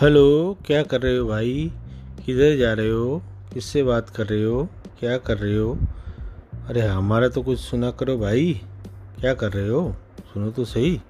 Hello, क्या कर रहे हो भाई? किधर जा रहे हो? किससे बात कर रहे हो? क्या कर रहे हो? अरे, हमारा तो कुछ सुना करो भाई। क्या कर रहे हो? सुनो तो सही।